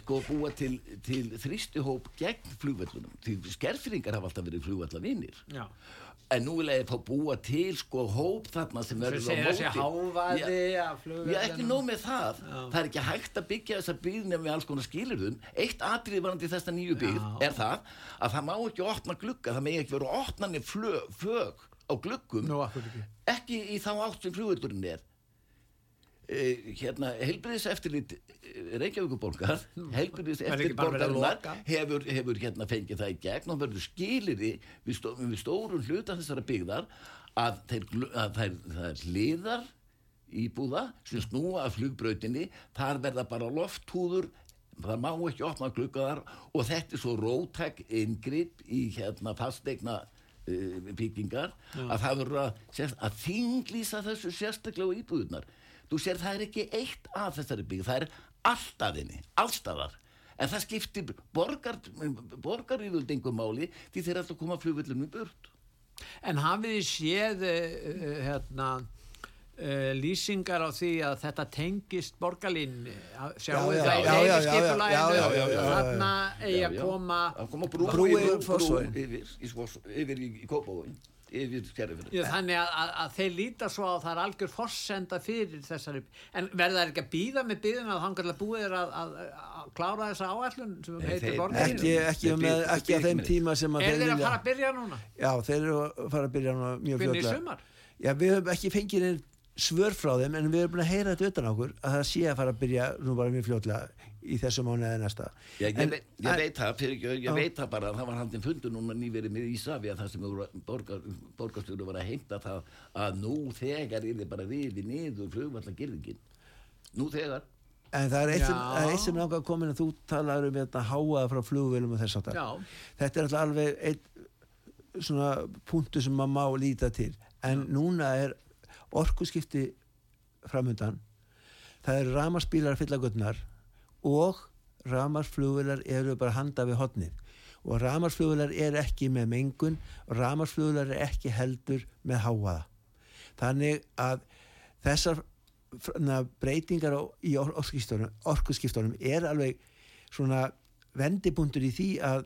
sko búa til, til þrýstihóp gegn flugvöllunum því skerðfyringar hafa alltaf verið flugvallavinir já. en nú vil ég fá búa til sko hóp þarna sem verður á móti hávaði flugvellinum. Já, ekki nóg með það. Já. Það er ekki hægt að byggja þessa byggð nefnum við alls konar skilirðum. Eitt atrið varandi þessa nýju byggð Já. er það að það má ekki opna glugga, það megi ekki vera opnanir flög, fög á gluggum, Nú, akkur ekki. ekki í þá átt sem flugvöldurinn er. Uh, hérna, heilbriðis eftirlit Reykjavíkuborgar loka? hefur, hefur hérna fengið það í gegn og verður skiliri við, stó, við stórum hluta þessara byggðar að, það er hliðar íbúða sem snúa af flugbrautinni þar verða bara lofthúður það má ekki opna gluggaðar og þetta er svo rótæk inngrip í hérna fastegna uh, byggingar að það verður að, að þinglýsa þessu sérstaklega íbúðunar þú sér það er ekki eitt af þessari bygg það er alltaf henni, allstaðar en það skiptir borgar, borgaríðuldingum máli því þeir alltaf koma flugvillum í burt. En hafið þið séð uh, hérna uh, lýsingar á því að þetta tengist borgarlín sjáu Já, já, það í já. þarna eigi að koma að koma brú, Brú yfir, í, yfir í, í Kópavóin yfir Skerrifjörð Já, þannig að, að, að þeir líta svo að það er algjör forsenda fyrir þessari en verða þær ekki að býða með býðum að þangar að búið er að, að, að klára þessa áætlun sem Nei, heitir þeir- borgarlínu? Ekki, ekki, Þeir með, bíða- ekki þeir að þeim tíma sem að Er þeir að vilja. fara að byrja núna? Já, þeir eru að fara að byrja núna mjög Hvernig í fljótlega. sumar? Já, við höfum ekki fengið neinn svör frá þeim en við erum búin að heyra þetta utan á okkur að það sé að fara að byrja nú bara mjög fljótlega í þessu mánu eða næsta. Já, ég, En- veit, ég veit það, fyrir, ég, ég Já. veit það bara að það var haldin fundur núna nýverið með Ísafi að það sem voru- borgar, borgarstjóru var að heimta það að nú þegar er þið bara riði niður flugvallagirðingin nú þegar. En það er eitt sem, það er eitt sem langar að koma að þú talar um þetta háaða frá flugvélum og þess að Já, þetta er alltaf alveg einn svona punktu sem maður má líta til. En núna er orkuskipti framöndan það eru ramarsbílar fyllagötnar og ramarsflugvilar eru bara handa við hotnið og ramarsflugvilar er ekki með mengun og ramarsflugvilar er ekki heldur með háaða þannig að þessar breytingar í or- orkuskiptunum, er alveg svona vendipunktur í því að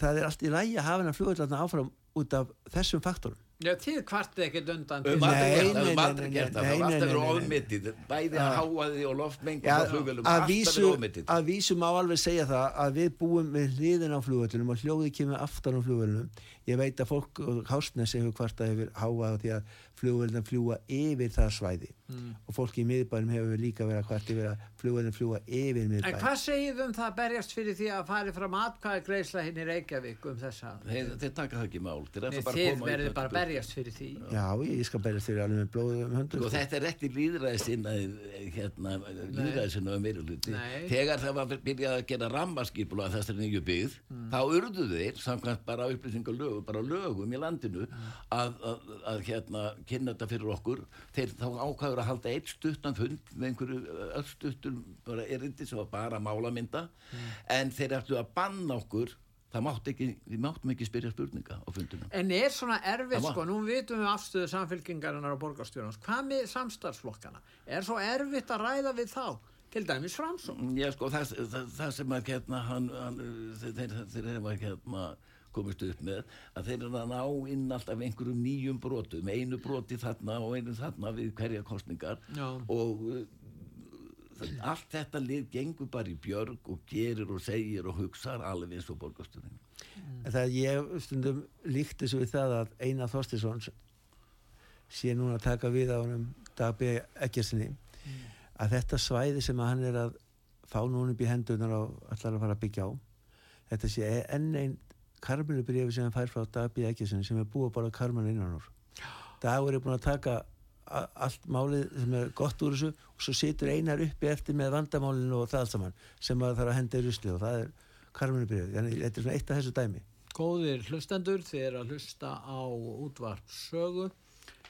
það er allt í lægi að hafa hennar flugvöldlarna áfram út af þessum faktorum Já, þið kvartið ekkert undan Við höfum aldrei gert það, við höfum nei, aldrei nei, gert það, nei, það var nei, alltaf verið nei, nei. ofmitið, bæði Já. háaði og loftmengi Já, frá flugvelum, að alltaf vísu, verið ofmitið. að vísu má alveg segja það að við búum við hliðin á flugvöllunum og hljóði kemur aftan á flugvöllunum ég veit að fólk og hásnes hefur kvarta hefur háað því að flugvöllunum fljúa yfir það svæði Mm. og fólki í miðbænum hefur líka verið að kvarta yfir að flugvöllunum fljúa yfir En miðbæn hvað segir um það að berjast fyrir því að fari fram atkvæði greiðsla hinn í Reykjavík um þessa? Þeir, þeir taka það ekki mál, þeir Nei, ætla bara að þið koma í verður bara að berjast fyrir því. Já, ég skal berjast fyrir alveg með blóðu um höndur Sko þetta er ekki líðræðisinn hérna, líðræðisinn og meira hluti Nei. þegar það var byrjað að gera rammarskipula að þessari nýju byggð Mm. þá urðu þeir, samkvæmt bara upplýsingar lögum, bara lögum í landinu að, að, að hérna kynna þetta fyrir okkur, þeir þá ákvæður að halda eitt stuttan fund með einhverju öll stuttum bara erindi sem var bara málamynda, Mm. en þeir ættu að banna okkur það mátt ekki, við máttum ekki spyrja spurninga á fundunum En er svona var- sko, nú vitum við afstöðu samfélkingarinnar og borgarstjórnans, hvað með samstarfsflokkana? Er svo erfitt að ræða við þá? Til dæmis framsókn. Já, sko, það, það, það sem að hérna, hann, hann, þeir, þeir, þeir hérna komist upp með að þeir eru að ná inn alltaf einhverjum nýjum brotum, einu broti þarna og einu þarna við hverja kostningar Já. og uh, allt þetta lið gengur bara í björg og gerir og segir og hugsar alveg eins og borgasturinn. En það ég stundum líkt þessu við það að Einar Þorstinsson sé núna að taka við á honum Dag B. Ekkersinni að þetta svæði sem hann er að fá núna upp í hendunar og allar að fara að byggja á þetta sé enn einn karmelubrifi sem hann fær frá Dag B. Ekkersinni sem er búið bara karmenu innan úr Dagur er búin að taka allt málið sem er gott úr þessu og svo situr Einar uppi eftir með vandamálinu og það allt saman sem að þarf að henda í rusli og það er karmelubrifi þannig þetta er svona eitt af þessu dæmi Góðir hlustendur, er að hlusta á útvarp sögu.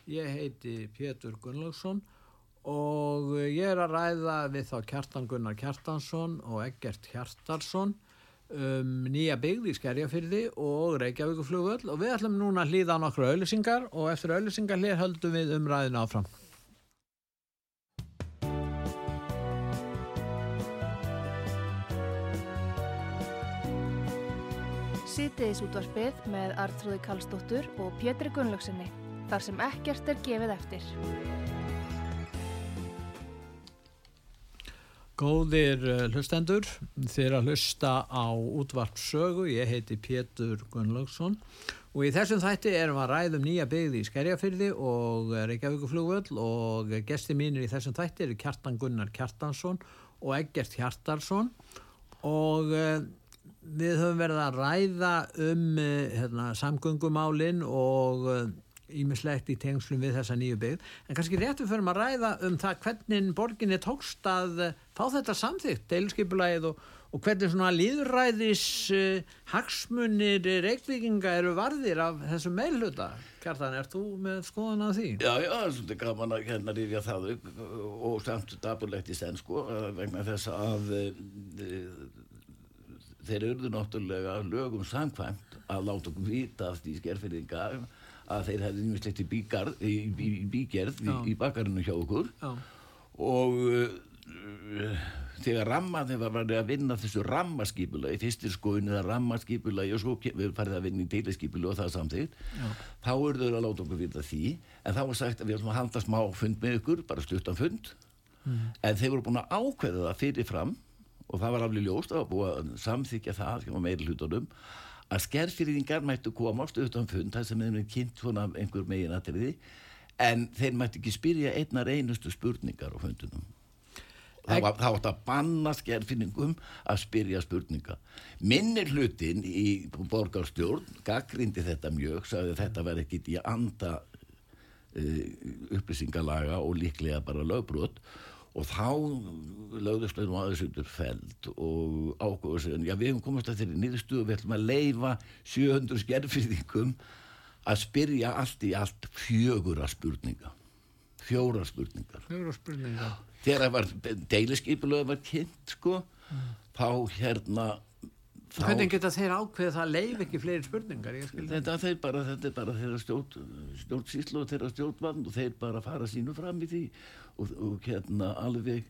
Ég heiti Pétur Gunnlaugsson og ég er að ræða við þá Kjartan Gunnar Kjartansson og Eggert Hjartarsson um nýja byggð í Skerjafyrði og Reykjavíkuflugvöll og við ætlum núna að hlýða nokkru auðlýsingar og eftir auðlýsingar hlýr höldum við umræðinu áfram. Sýtiðis útvarpið með Artrúði Kallstóttur og Pétri Gunnlaugsinni, þar sem ekkert er gefið eftir. Góðir eh, hlustendur, er að hlusta á útvarp sögu, ég heiti Pétur Gunnlaugsson. Og í þessum þætti erum við að ræðum nýja byggði í Skerjafyrði og Reykjavíkuflugvöll og gesti mínir í þessum þætti eru Kjartan Gunnar Kjartansson og Eggert Hjartarsson og uh, við höfum verið að ræða um hérna, samgöngumálin og ímislegt í tengslum við þessa nýju byggð en kannski rétt við förum að ræða um það hvernig borginni tókst að eh, fá þetta samþygt, deilskipulægið og, og hvernig svona líðræðis uh, hagsmunir reykvíkinga eru varðir af þessu meilhuta Kjartan, er þú með skoðan á því? Já, já, það er gaman að hérna rifja það upp og samt dapurlegt í senn eh, vegna þess að e, þeir eruðu náttúrulega lögum samkvæmt að láta okkur vita af því skerfyrðinga að þeir hefði nýmislegt í, bígarð, í, í, í bígerð í, í bakarinu hjá okkur. Já, og uh, þegar ramma þegar var að vinna þessu rammaskipulagi fyrstir skoðinu það rammaskipulagi og svo við farið að vinna í deilaskipulagi og það samþýtt þá eru þau að láta okkur vita því. En þá var sagt að við ætlum að halda smá fund með ykkur bara stuttan fund. En þeir voru búin að ákveða það fyrir fram og það var alveg ljóst að samþykja það hjá meiri hlutunum að skerfyrðingar mættu koma á stuttan fund þar sem þeim er kynnt svona einhver megin atriði en þeir mættu ekki spyrja einnar einustu spurningar á fundunum var, það átt að banna skerfinningum að spyrja spurninga. Minni hlutin í borgarstjórn gaggrindi þetta mjög sagði þetta verði ekki í anda uh, upplýsingalaga og líklega bara lögbrot og þá lögðust við nú aðeins undir feld og ákveður sér já við hefum komast að þeirri niðurstuðu við ætlum að leifa 700 skerfyrðingum að spyrja allt í allt fjögura spurninga. Fjóra spurningar. Fjóra spurninga þegar það var deiliskypulega var kynnt sko þá hérna þá, Hvernig geta þeir ákveðið það leif ekki fleiri spurningar? Ég skil það. þetta, þeir bara, þetta er bara þeirra stjórn stjórnsýslu og þeirra stjórnvand og þeir bara fara sínu fram í því og, og hérna alveg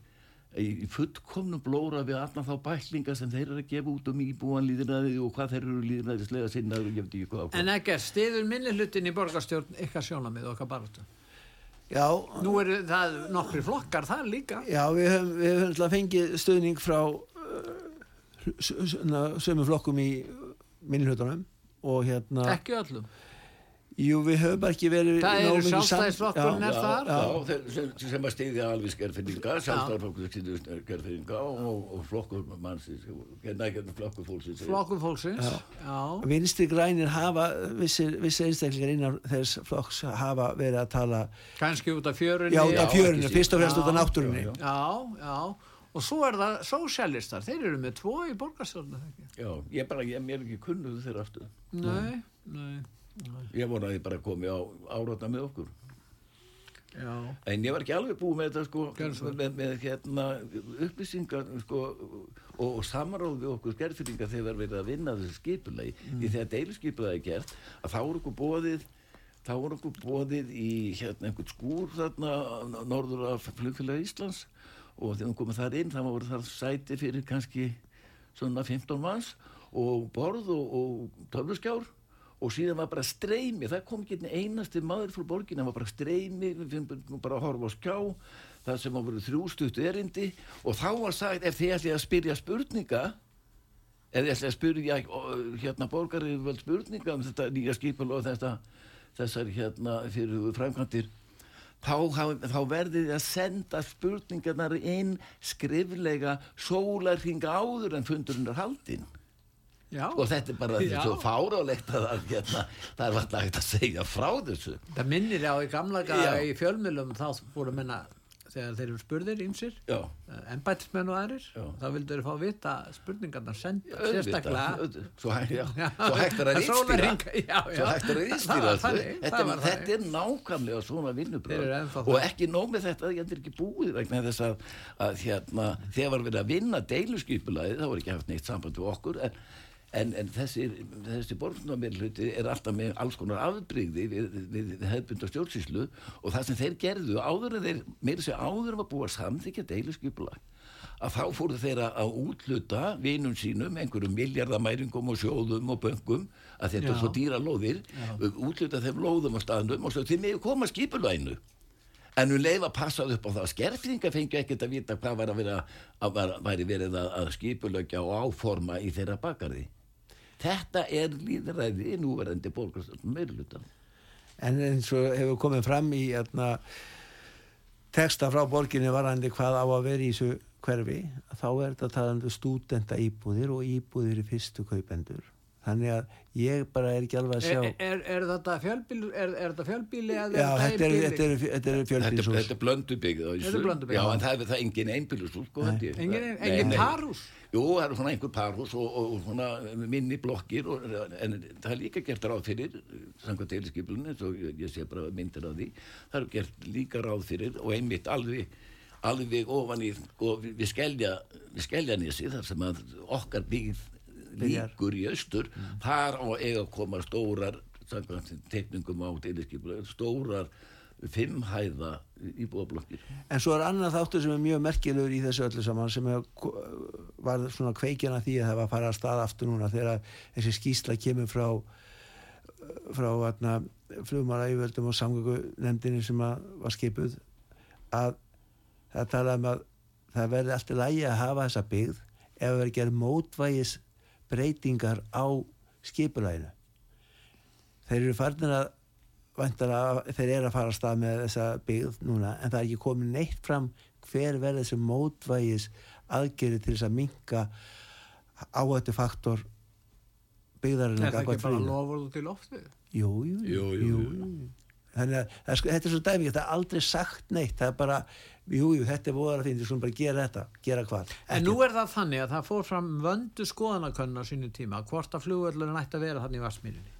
í fullkomnum blóra við allan þá bæklinga sem þeir eru að gefa út um íbúan líðinaði og hvað þeir eru líðinaðislega sinnaður og hvað og hvað. En ekki, stiður minni hlutin í borgarstjórn ykkar sjónamið og okkar baráttu. Já, Nú eru það nokkri flokkar þar líka. já við höfum, við höfum fengið stuðning frá sömu flokkum í minnilhutunum og hérna, Ekki öllum. jú við höfum bara ekki verið Það eru Sjálfstæðisflokkurinn Já, er þar. Já, þeir, sem, sem að stiðja alveg skerfinninga, sjálfstæðarflokkur stiðja skerfinninga og, og flokkur mannsins, nægjörnum flokkur fólksins. Flokkur fólksins. Já. vinstri grænir hafa vissir, vissir einstaklingar innan þess flokks hafa verið að tala Kanski út af fjörunni. já, út af Já, ekki fyrst og fremst Já, út af náttúrunni já, Já, já. Og svo er það sósjálistar. Þeir eru með tvo í borgarstjórnu, ekki? Já, ég bara, ég er ekki kunnuð þeirra aftur. Nei, nei, nei. Ég vonaði bara að komi á áráta með okkur. Já. En ég var ekki alveg búið með þetta sko, með, með hérna upplýsingar sko, og, og samráð við okkur skerfyrringar þegar verið að vinna þessu skipulagi. Mm. Í þegar deiluskipulagi er gert, að þá er okkur bóðið þá er okkur bóðið í hérna einhvern skúr þarna norður af flugfélagi Íslands og þegar við komum þar inn þá voru þar sæti fyrir kannski svona 15 manns og borð og, og töfluskjár. Og síðan var bara streymi, það kom ekki einasti maður frá borginu, það var bara streymi við fengum bara að horfa á skjá það sem var verið þrjústutt erindi. Og þá var sagt, ef þið ætlið að spyrja spurninga ef þið ætlið að spyrja hérna borgarið spurninga um þetta nýja skipul og þetta þessar hérna fyrir framkvæmdir þá, þá- verðið þið að senda spurningarnar inn skriflega sólarhinga áður en fundurinn er haldinn Já. og þetta er bara Já. svo fárálegt að hérna, það er vart hægt að segja frá þessu Það minnir á í gamla í fjölmjölum þá voru menna þegar þeir eru spurðir ímsir já, embætismenn og aðrir Já. þá vildu þeir fá að vita spurningarnar senda auðvitað, sérstaklega. svo, (laughs) já, Já. svo hægt er að já, já. svo hægt er að þannig, þetta, þetta er nákvæmlega svona vinnubröð og ekki nóg með þetta ég er ekki búið vegna þess að, að hérna, þegar var verið að vinna deiluskipulaði það var ekki haft neitt samband við okkur en En, en þessi, þessi borgarstjórnarmeirhluti er alltaf með alls konar afbrigði við, við, við hefðbund og stjórnsýslu og það sem þeir gerðu áður en þeir, meira sér áður búið að samþykja deiluskipula að þá fóru þeir að- útluta vinum sínum, einhverjum miljardamæringum og sjóðum og böngum að þetta Já. er svo dýra lóðir útluta þeim lóðum á staðnum og svo þeir með koma skipulænu en um leið að passa upp á það að skerfninga fengju ekkert að vita hvað var að vera að var, væri verið að, að skipulögja og áforma í þeirra bakarði þetta er líðræði núverandi borgarstjórn meirluta en eins og hefur komið fram í hérna, texta frá borginni varandi hvað á að vera í þessu hverfi þá er þetta talandi stúdenta íbúðir og íbúðir í fyrstu kaupendur þannig að ég bara er ekki alveg að sjá. er, er, er þetta fjölbíli er, er þetta fjölbíli eða já, þetta er, þetta er, þetta er þetta, er- þetta er blöndubyggð er já en það er það engin einbýlishús sko, engin, engin nei. parhús? Jú, það eru svona einhver parhús og, og, og svona minni blokkir og, en það er líka gert ráð fyrir samkvæmt deiliskyplunni, svo ég, sé bara myndir af því, það er gert líka ráð fyrir og einmitt alveg alveg ofan í sko, við, við skelja við skelja nýsi þar sem að okkar byggð. Líkur í austur þar á eiga koma stórar samkvæmt teikningum á deiliskyplunni stórar fimmhæða íbúðablokkir. En svo er annað þáttur sem er mjög merkilegur í þessu öllu saman sem er, var svona kveikjana því að það var að fara að stað aftur núna þegar þessi skýsla kemur frá frá yfirvöldum og samgöngu nefndinni sem að, var skipuð að það tala um að það verði alltaf lægi að hafa þessa byggð ef það verði gerð mótvægis breytingar á skipulæginu þeir eru farnir að væntanlega þeir eru að fara að stað með þessa byggð núna en það er ekki komið neitt fram hver verður þessi mótvægis aðgerið til þess að minka áhættu faktor byggðarinn er það ekki bara lofur til loftið? Jú, jú, Jú, jú, jú. Þannig að það er sko- þetta er svo dæmi þetta er aldrei sagt neitt það er bara, jú, jú, þetta er voðar að finna við skulum bara gera þetta, gera hvað En nú er það þannig að það fór fram vöndu skoðanakönn á sínu tíma hvort að flugvöllurinn ætti að vera þannig í Vassmýrinni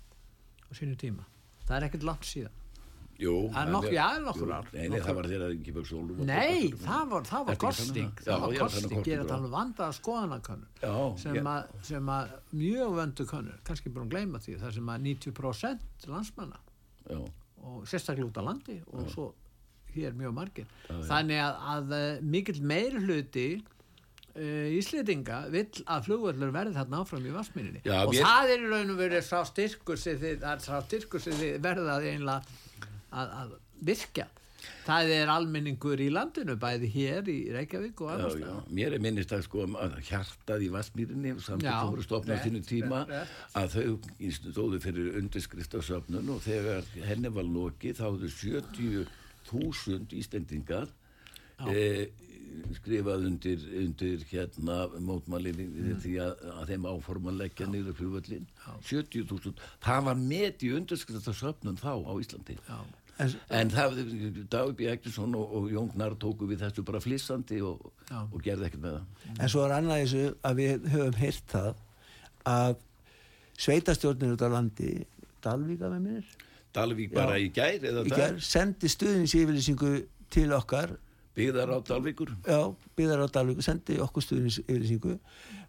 á sínu tíma. Það er ekkert langt síðan. Jú, Það er en- nokk- já, nokkur jú, ár. Nei, það var þeirra ekki bæk sólum Nei, það var, það var að kosting. það? Það var er að kosting. Ég er að tala um vandaða skoðanakönnur Já, sem, að, sem að mjög vöndu könnur, kannski bara að gleyma því, það sem að 90% landsmanna Já, og sérstaklega út á landi og svo hér mjög margir. Þannig að, að uh, mikill meir hluti uh, Íslendinga vill að flugvöllur verði þarna áfram í Vassmýrinni Já, og mér- það er í raun og verið sá styrkur sem þið, er verða einlega að, að virka það er almenningur í landinu bæði hér í Reykjavík og Já, annars já, staðar. mér er minnist að sko að hjartað í Vassmýrinni samt Já, að það voru stopnað rétt, sínum tíma rétt, að þau stóðu fyrir undirskriftasöfnun og þegar henni var lokið þá hefðu 70.000 ístendingar e, skrifað undir, undir hérna mótmælið mm. því að, að þeim áforma leggja niður flugvöllin 70.000, það var met í undirskriftasöfnun þá á Íslandi. Já. En, En það, Dagur B. Ekkertsson og, og Jón Gnar tóku við þessu bara flissandi og, og gerði ekkert með það. en svo er annað þessu að við höfum heyrt það að sveitastjórnir út á landi Dalvíka með minnir Dalvík bara Já. í gær eða í gær sendi stuðningsyfirlýsingu til okkar byggðar á Dalvíkur. já, byggðar á Dalvíku sendi okkur stuðningsyfirlýsingu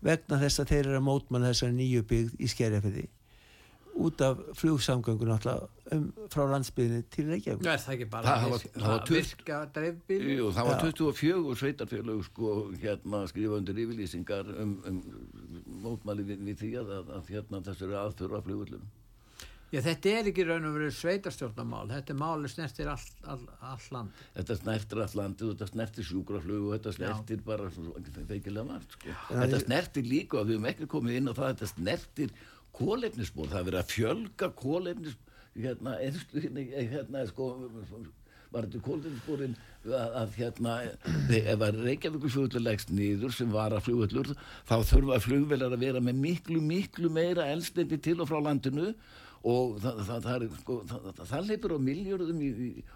vegna þess að þeir eru að mótmanna þessari nýju byggð í skerjafyrði út af flugsamgöngu náttúrulega um, frá landsbyðinni til Reykjavík Já, er það ekki bara Það virka, það tut- virka dreifbíl Jú, það var Já. 24 sveitarfélög sko hérna skrifa undir yfirlýsingar um, um mótmæli við, við því að, að, að hérna þessu eru aðföru af flugullunum. Já, þetta er ekki raun og verið sveitarstjórnarmál þetta er máli snertir all, all, all land Þetta snertir all landið og þetta snertir sjúkraflug og þetta snertir bara feikilega margt sko. Þetta snertir líka við höfum ekki komið inn á það þetta snertir kólefnisspor það er verið að fjölga kólefnis hérna, eðslu, hérna sko var þetta kólefnissporin að, að hérna ef að Reykjavíkusflugvöllur leggst niður sem var að flugvöllur þá þurfa flugvelar að vera með miklu miklu meira elstendi til og frá landinu og það, það, það, sko, það, leipur á miljörðum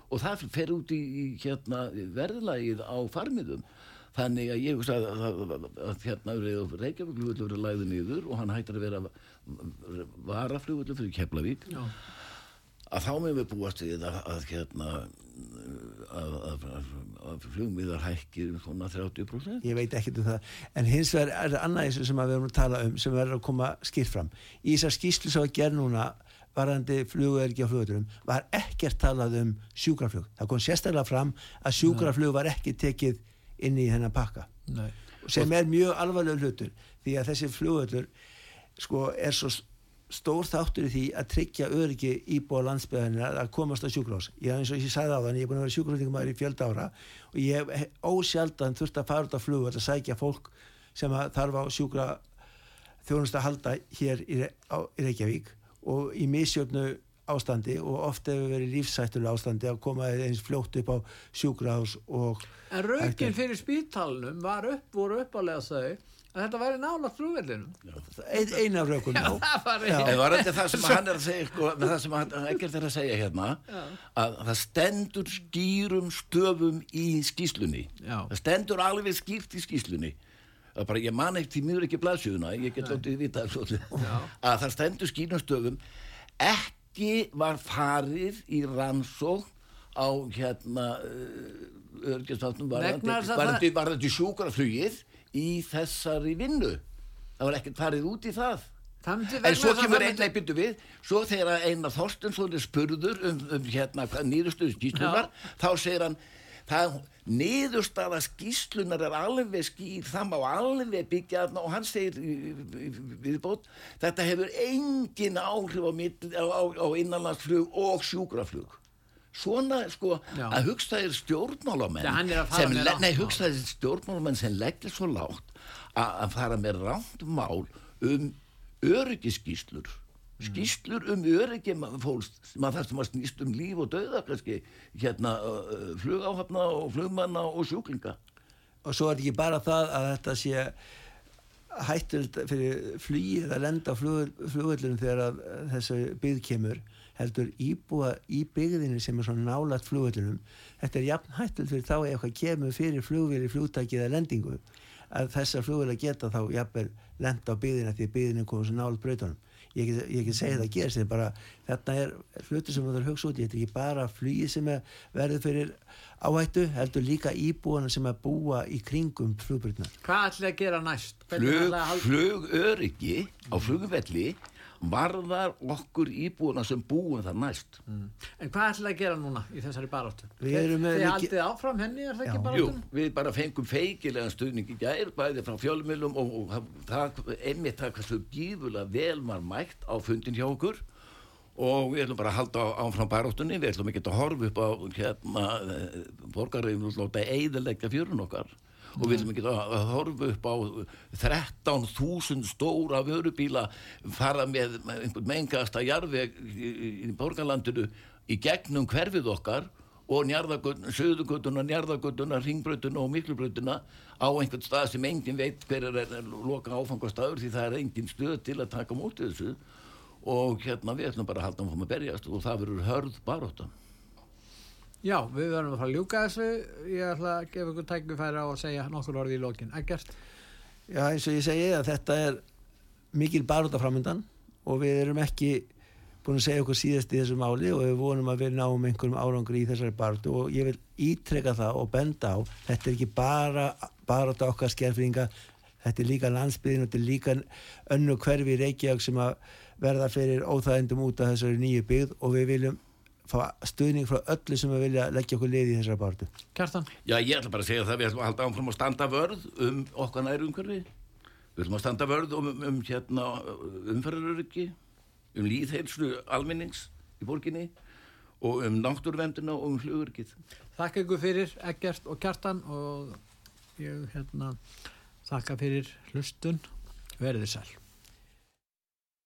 og það fer út í, í hérna, verðlagið á farmiðum þannig að ég hugsa að, að, að, að hérna Reykjavík-flugvöldur verið læði niður og hann hættir að vera varaflugvöldur fyrir Keflavík. Já. að þá með við búast við að, að hérna að, flugmiðar hækkir um svona 30% ég veit ekkert um það. En hins vegar er það annað þessu sem við erum að tala um sem verður að koma skýrt fram. Í þessar skýslu sem var gerð núna varandi flugverki á flugvöldurum var ekkert talað um sjúkraflug. Það kom sérstaklega fram að sjúkraflug var ekki tekið inn í hennar pakka. Nei. sem er mjög alvarleg hlutur því að þessi flugvöldur sko er svo stór þáttur í því að tryggja öryggi íbúa landsbyðanina að komast á sjúkrós ég eins og ég sagði á þann, ég er búin að vera sjúkrótingumæður í fjölda ára og ég hef ósjaldan þurft að fara út á flugvöld að sækja fólk sem að þarf á sjúkra þjónust að halda hér í, á, í Reykjavík. Og í misjöfnu ástandi og oft hefur verið lífsættulega ástandi að koma eins fljótt upp á sjúkrahús og En raukin fyrir spítalunum var upp, voru uppalega þau að þetta væri nála flugvellinum. ein, eina rökum já. það var Já. En var þetta það sem að hann er að segja sko, það sem hann ekkert er að segja hérna að það stendur skýrum stöfum í skýslunni Já. það stendur alveg skýrt í skýslunni það er bara, ég man ekki mjög ekki blaðsjöðuna ég get lótið vita að það stendur skýrum stöfum ekki var farið í rannsók á hérna örgjastáttum Vegna þess að varðandi, varðandi sjúkraflugið í þessari vinnu. Það var ekkert farið út í það. En svo kemur einn leipindu við, svo þegar Einar Þorstensson er spurður um, um hérna skýslunar, þá segir hann, það niðurstaða skýslunar er alveg skýr, það má alveg byggja og hann segir viðbót, þetta hefur engin áhrif á, á, á, á innanlandsflug og sjúkraflug. Svona sko Já. að hugsa þér stjórnmálamenn fara sem, nei, þér stjórnmálamenn sem leggja svo lágt að, að fara með rámt mál um öryggiskíslur skíslur um öryggi fólks maður sem að snýst um líf og döða kannski hérna flugáhafna og flugmanna og sjúklinga. Og svo er ekki bara það að þetta sé hættur fyrir flugið að lenda á flugvöldunum þegar að þessu byggð kemur heldur íbúa í byggðinu sem er svona nálat flugvöldunum þetta er jafn hættur fyrir þá eitthvað kemur fyrir flugvél í flugtæki eða lendingu að þessar flugvél geta þá jafnvel lenda á byggðina því byggðinu komur svo nálat brautunum ég ég get segið það gerst en bara þetta er hluti sem það er hugsa út þetta er ekki bara flugið sem er verður fyrir áhættu heldur líka íbúana sem er búa í kringum flugbrutna Hvað ætlaði að gera næst? Flug, að flugöryggi á flugvelli varðar okkur íbúina sem búum þar næst. En hvað ætlaði að gera núna í þessari baráttu? Við erum með- Þið haldið áfram henni, er það ekki Já. Jú, við bara fengum feikilegan stuðning í gær, bæði frá fjölmjölum og, og það, einmitt það hversu gífulega vel var mætt á fundin hjá okkur. Og við ætlum bara að halda áfram baráttunni, við ætlum ekki að horfa upp á hérna, borgarreifin og láta eiðilegja fjörun okkar og við ætlum ekki að að horfa upp á 13.000 stóra vörubíla fara með einhvern mengasta jarðveg í, borgarlandinu í gegnum hverfið okkar og söðugötuna, njarðagötuna, ringbrötuna og miklubrötuna á einhvern stað sem enginn veit hver er, er loka áfangastadur því það er enginn stöð til að taka mótið þessu og hérna við ætlum bara að halda um að berjast og það verður hörð baróta. Já, við verðum að fara að ljúka þessu. Ég ætla að gefa ykkur tækifæri á að segja nokkur orði í lokin. Ekkert? Já, eins og ég segi að þetta er mikil baróta framöndan og við erum ekki búin að segja okkur síðast í þessu máli og við vonum að við náum einhverjum árangri í þessari barótu og ég vil ítreka það og benda á þetta er ekki bara baróta okkar skerfringa þetta er líka landsbyðin og þetta er líka önnu hverfi í Reykjavík sem að verða fyrir óþægendum út af þessari nýju byggð og við viljum fá stuðning frá öllu sem að vilja leggja okkur liði í þessari barótu. Kjartan? Já, ég ætla bara að segja það, við ætlum að halda áfram að standa vörð um okkar næru umhverfi. Við ætlum að standa vörð um, um, um hérna umferðaröryggi, um líðheilslu almennings í borginni og um náttúruvendina og um flugurkið. Þakka ykkur fyrir Eggert og Kjartan og ég hérna þakka fyrir hlustun. Verðið sæl.